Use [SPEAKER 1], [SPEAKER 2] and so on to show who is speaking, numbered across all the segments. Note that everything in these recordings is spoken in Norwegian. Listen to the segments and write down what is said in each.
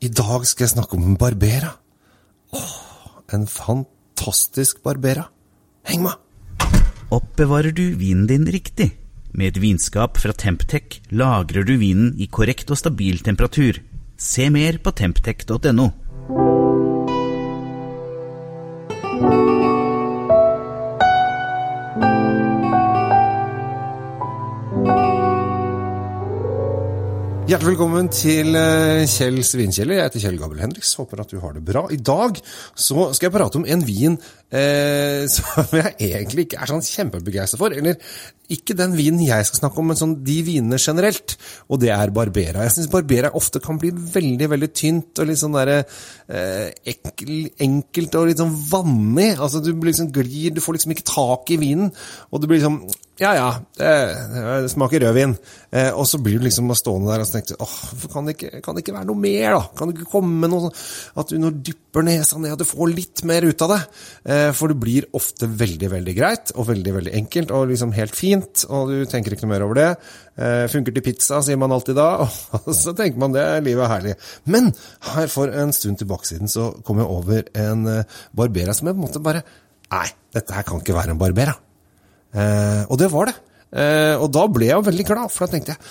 [SPEAKER 1] I dag skal jeg snakke om en Barbera. Åh, en fantastisk Barbera. Heng med!
[SPEAKER 2] Oppbevarer du vinen din riktig? Med et vinskap fra Temptec lagrer du vinen i korrekt og stabil temperatur. Se mer på temptec.no.
[SPEAKER 1] Hjertelig velkommen til Kjells Kjell Svinkjeller. Jeg heter Kjell Gabel Henriks. Håper at du har det bra. I dag så skal jeg prate om en vin eh, som jeg egentlig ikke er sånn kjempebegeistra for. Eller ikke den vinen jeg skal snakke om, men sånn de vinene generelt. Og det er Barbera. Jeg syns Barbera ofte kan bli veldig veldig tynt og litt sånn derre eh, enkelt og litt sånn vannig. Altså Du blir liksom glir, du får liksom ikke tak i vinen. Og du blir liksom ja ja, det, smaker rødvin. Eh, og så blir du liksom stående der og tenker åh, kan det, ikke, kan det ikke være noe mer, da? Kan det ikke komme noe sånn at du når dypper nesa ned, at du får litt mer ut av det? Eh, for det blir ofte veldig, veldig greit, og veldig, veldig enkelt, og liksom helt fint, og du tenker ikke noe mer over det. Eh, funker til pizza, sier man alltid da, og så tenker man det, livet er herlig. Men her for en stund tilbake siden så kom jeg over en Barbera som jeg på en måte bare Nei, dette her kan ikke være en Barbera. Eh, og det var det. Eh, og da ble jeg veldig glad, for da tenkte jeg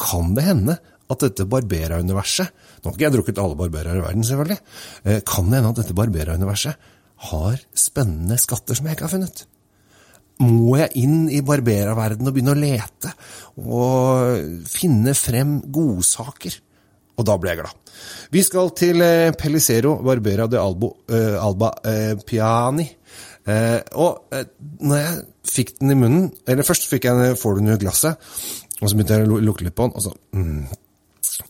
[SPEAKER 1] kan det hende at dette Barbera-universet Nå har ikke jeg drukket alle barberere i verden, selvfølgelig. Eh, kan det hende at dette Barbera-universet har spennende skatter som jeg ikke har funnet? Må jeg inn i Barbera-verdenen og begynne å lete og finne frem godsaker? Og da ble jeg glad. Vi skal til eh, Pellicero Barbera de Albo, eh, Alba eh, Piani. Eh, og eh, når jeg fikk den i munnen Eller først fikk jeg, får du den i glasset, og så begynte jeg å lukte litt på den, og så mm,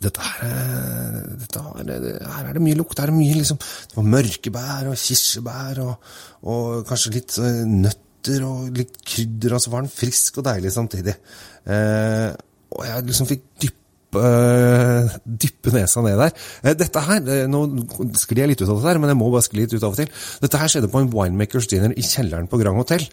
[SPEAKER 1] dette her, eh, dette her, her er det mye lukt. Her er det mye liksom Det var mørkebær og kirsebær og, og kanskje litt nøtter og litt krydder, og så var den frisk og deilig samtidig. Eh, og jeg liksom fikk dyppe dyppe nesa ned der. Dette her, Nå sklir jeg litt ut av det her, men jeg må bare skli litt ut av og til. Dette her skjedde på en winemakers dinner i kjelleren på Grand Hotel.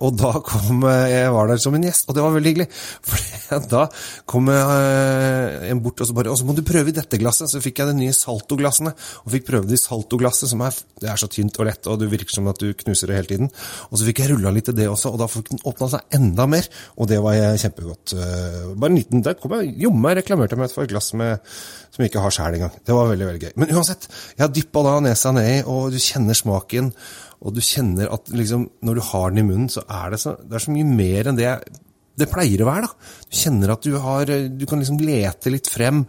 [SPEAKER 1] Og da kom Jeg var der som en gjest, og det var veldig hyggelig. For da kom en bort og så bare Og så må du prøve i dette glasset. Så fikk jeg de nye saltoglassene, og fikk prøve det i saltoglasset, som er, det er så tynt og lett, og det virker som at du knuser det hele tiden. Og så fikk jeg rulla litt i det også, og da fikk den åpna seg enda mer, og det var jeg kjempegodt. Bare en liten Der kom jeg jo meg reklamerte meg for et glass med, som ikke har sjæl engang. Det var veldig veldig gøy. Men uansett, jeg har dyppa da nesa nedi, og du kjenner smaken. Og du kjenner at liksom, når du har den i munnen, så er det så, det er så mye mer enn det det pleier å være. da. Du kjenner at du har Du kan liksom lete litt frem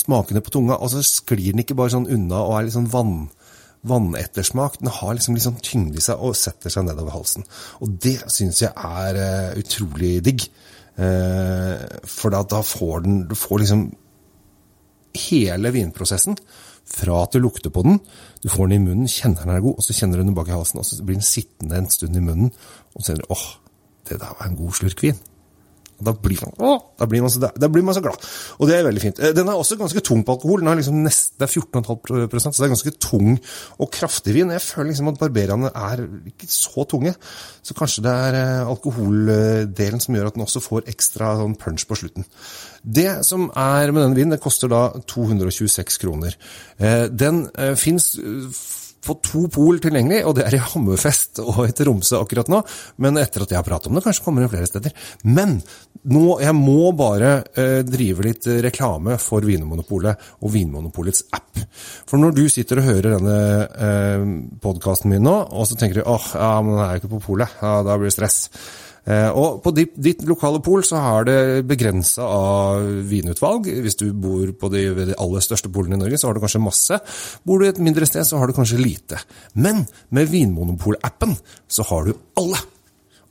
[SPEAKER 1] smakene på tunga, og så sklir den ikke bare sånn unna og er litt sånn vann vannettersmak. Den har liksom sånn tyngde i seg og setter seg nedover halsen. Og det syns jeg er uh, utrolig digg. Uh, for da, da, får den Du får liksom hele vinprosessen. Fra at du lukter på den, du får den i munnen, kjenner den er god, og så kjenner du den bak i halsen, og så blir den sittende en stund i munnen, og så kjenner du åh, det der var en god slurk vin. Da blir, man, å, da, blir man så, da blir man så glad. Og det er veldig fint. Den er også ganske tung på alkohol. Den er liksom nest, det er 14,5 så det er ganske tung og kraftig vin. Jeg føler liksom at barberene er ikke så tunge. Så kanskje det er alkoholdelen som gjør at den også får ekstra sånn punch på slutten. Det som er med denne vinen, det koster da 226 kroner. Den fins på to pol tilgjengelig, og det er i Hammerfest og i Tromsø akkurat nå. Men etter at jeg har pratet om det, kanskje kommer det flere steder. Men nå, jeg må bare eh, drive litt reklame for Vinmonopolet og Vinmonopolets app. For når du sitter og hører denne eh, podkasten min nå, og så tenker du åh, ja, men den er jo ikke på polet, ja, da blir det stress. Og på ditt, ditt lokale pol så har det begrensa av vinutvalg. Hvis du bor på de, de aller største polene i Norge, så har du kanskje masse. Bor du et mindre sted, så har du kanskje lite. Men med Vinmonopol-appen så har du alle.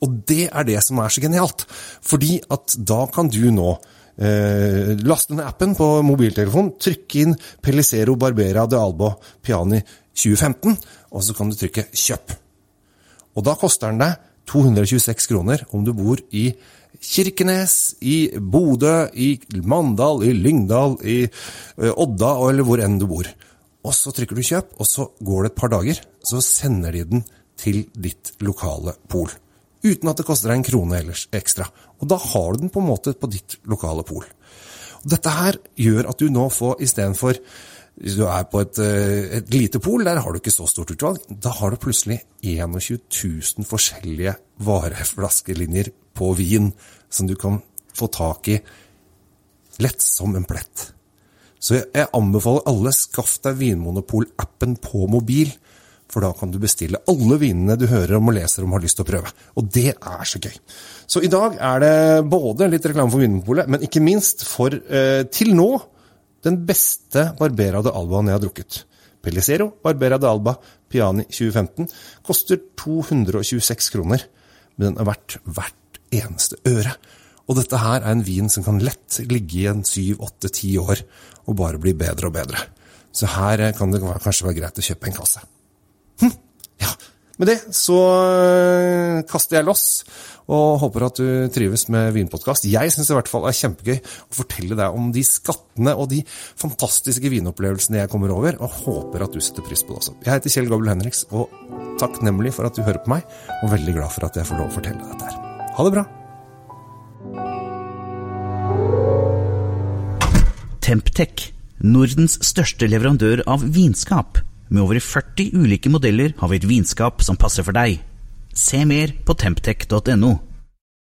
[SPEAKER 1] Og det er det som er så genialt. Fordi at da kan du nå eh, laste ned appen på mobiltelefonen, trykke inn Pellicero Barbera de Albo Piani 2015, og så kan du trykke 'kjøp'. Og da koster den deg 226 kroner om du bor i Kirkenes, i Bodø, i Mandal, i Lyngdal, i Odda eller hvor enn du bor. Og så trykker du kjøp, og så går det et par dager, så sender de den til ditt lokale pol. Uten at det koster deg en krone ellers ekstra. Og da har du den på en måte på ditt lokale pol. Dette her gjør at du nå får istedenfor du er på et, eh, et lite pol, der har du ikke så stort utvalg. Da har du plutselig 21 000 forskjellige vareflaskelinjer på vin som du kan få tak i lett som en plett. Så jeg, jeg anbefaler alle skaff deg Vinmonopol-appen på mobil, for da kan du bestille alle vinene du hører om og leser om og har lyst til å prøve. Og det er så gøy. Så i dag er det både litt reklame for Vinmonopolet, men ikke minst for eh, til nå den beste Barbera de Albaen jeg har drukket. Pellicero Barbera de Alba Piani 2015 koster 226 kroner, men den er verdt hvert eneste øre. Og dette her er en vin som kan lett ligge i en syv, åtte, ti år og bare bli bedre og bedre. Så her kan det kanskje være greit å kjøpe en kasse. Med det så øh, kaster jeg loss, og håper at du trives med vinpodkast. Jeg syns i hvert fall er kjempegøy å fortelle deg om de skattene og de fantastiske vinopplevelsene jeg kommer over, og håper at du setter pris på det også. Jeg heter Kjell Gabel Henriks, og takknemlig for at du hører på meg, og veldig glad for at jeg får lov å fortelle dette her. Ha det bra!
[SPEAKER 2] Temptec, Nordens største leverandør av vinskap. Med over 40 ulike modeller har vi et vinskap som passer for deg. Se mer på temptec.no.